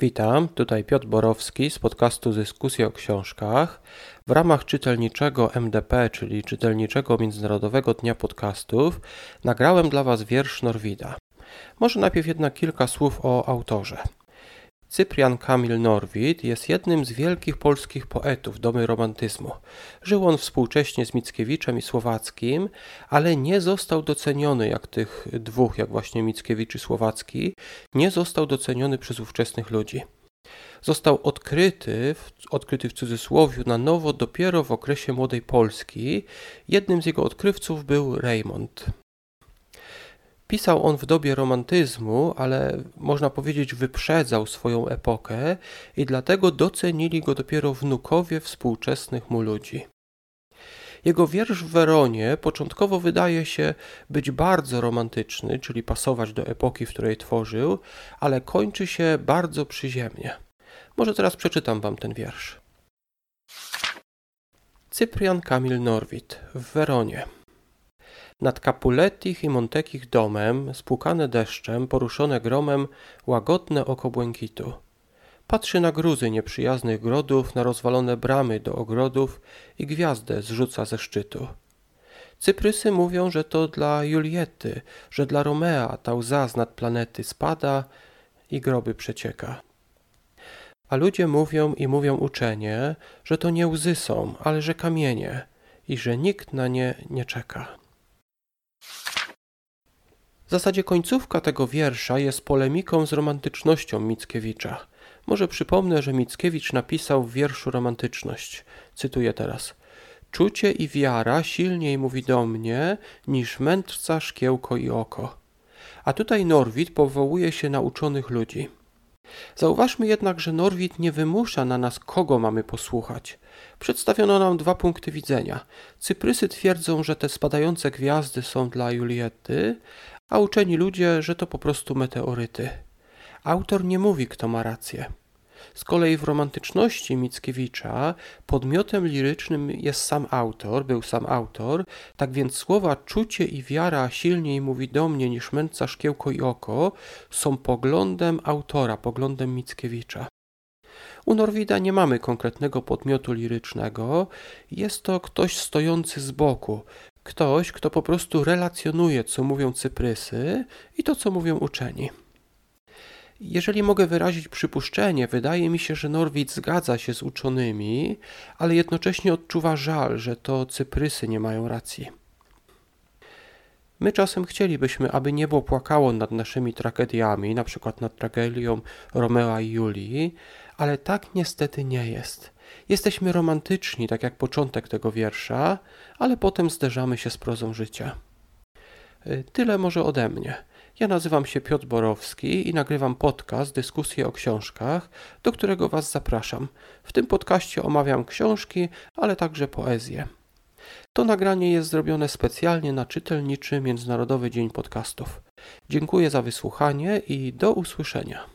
Witam, tutaj Piotr Borowski z podcastu Dyskusje o książkach. W ramach czytelniczego MDP, czyli czytelniczego Międzynarodowego Dnia Podcastów, nagrałem dla Was wiersz Norwida. Może najpierw jednak kilka słów o autorze. Cyprian Kamil Norwid jest jednym z wielkich polskich poetów domy romantyzmu. Żył on współcześnie z Mickiewiczem i Słowackim, ale nie został doceniony jak tych dwóch, jak właśnie Mickiewicz i Słowacki, nie został doceniony przez ówczesnych ludzi. Został odkryty, odkryty w cudzysłowie na nowo dopiero w okresie Młodej Polski. Jednym z jego odkrywców był Raymond. Pisał on w dobie romantyzmu, ale można powiedzieć wyprzedzał swoją epokę i dlatego docenili go dopiero wnukowie współczesnych mu ludzi. Jego wiersz w Weronie początkowo wydaje się być bardzo romantyczny, czyli pasować do epoki, w której tworzył, ale kończy się bardzo przyziemnie. Może teraz przeczytam wam ten wiersz. Cyprian Kamil Norwid w Weronie. Nad Capuletich i Montekich domem, spłukane deszczem, poruszone gromem, łagodne oko błękitu. Patrzy na gruzy nieprzyjaznych grodów, na rozwalone bramy do ogrodów i gwiazdę zrzuca ze szczytu. Cyprysy mówią, że to dla Juliety, że dla Romea ta łza z nad planety spada i groby przecieka. A ludzie mówią i mówią uczenie, że to nie łzy są, ale że kamienie i że nikt na nie nie czeka. W zasadzie końcówka tego wiersza jest polemiką z romantycznością Mickiewicza. Może przypomnę, że Mickiewicz napisał w wierszu romantyczność. Cytuję teraz. Czucie i wiara silniej mówi do mnie niż mędrca, szkiełko i oko. A tutaj Norwid powołuje się na uczonych ludzi. Zauważmy jednak, że Norwid nie wymusza na nas, kogo mamy posłuchać. Przedstawiono nam dwa punkty widzenia. Cyprysy twierdzą, że te spadające gwiazdy są dla Juliety, a uczeni ludzie, że to po prostu meteoryty. Autor nie mówi, kto ma rację. Z kolei w romantyczności Mickiewicza podmiotem lirycznym jest sam autor, był sam autor, tak więc słowa czucie i wiara silniej mówi do mnie niż mędrca szkiełko i oko są poglądem autora, poglądem Mickiewicza. U Norwida nie mamy konkretnego podmiotu lirycznego, jest to ktoś stojący z boku, ktoś, kto po prostu relacjonuje, co mówią cyprysy i to, co mówią uczeni. Jeżeli mogę wyrazić przypuszczenie, wydaje mi się, że Norwid zgadza się z uczonymi, ale jednocześnie odczuwa żal, że to cyprysy nie mają racji. My czasem chcielibyśmy, aby niebo płakało nad naszymi tragediami, na przykład nad tragedią Romea i Julii, ale tak niestety nie jest. Jesteśmy romantyczni, tak jak początek tego wiersza, ale potem zderzamy się z prozą życia. Y, tyle może ode mnie. Ja nazywam się Piotr Borowski i nagrywam podcast Dyskusje o książkach, do którego Was zapraszam. W tym podcaście omawiam książki, ale także poezję. To nagranie jest zrobione specjalnie na czytelniczy Międzynarodowy Dzień Podcastów. Dziękuję za wysłuchanie i do usłyszenia.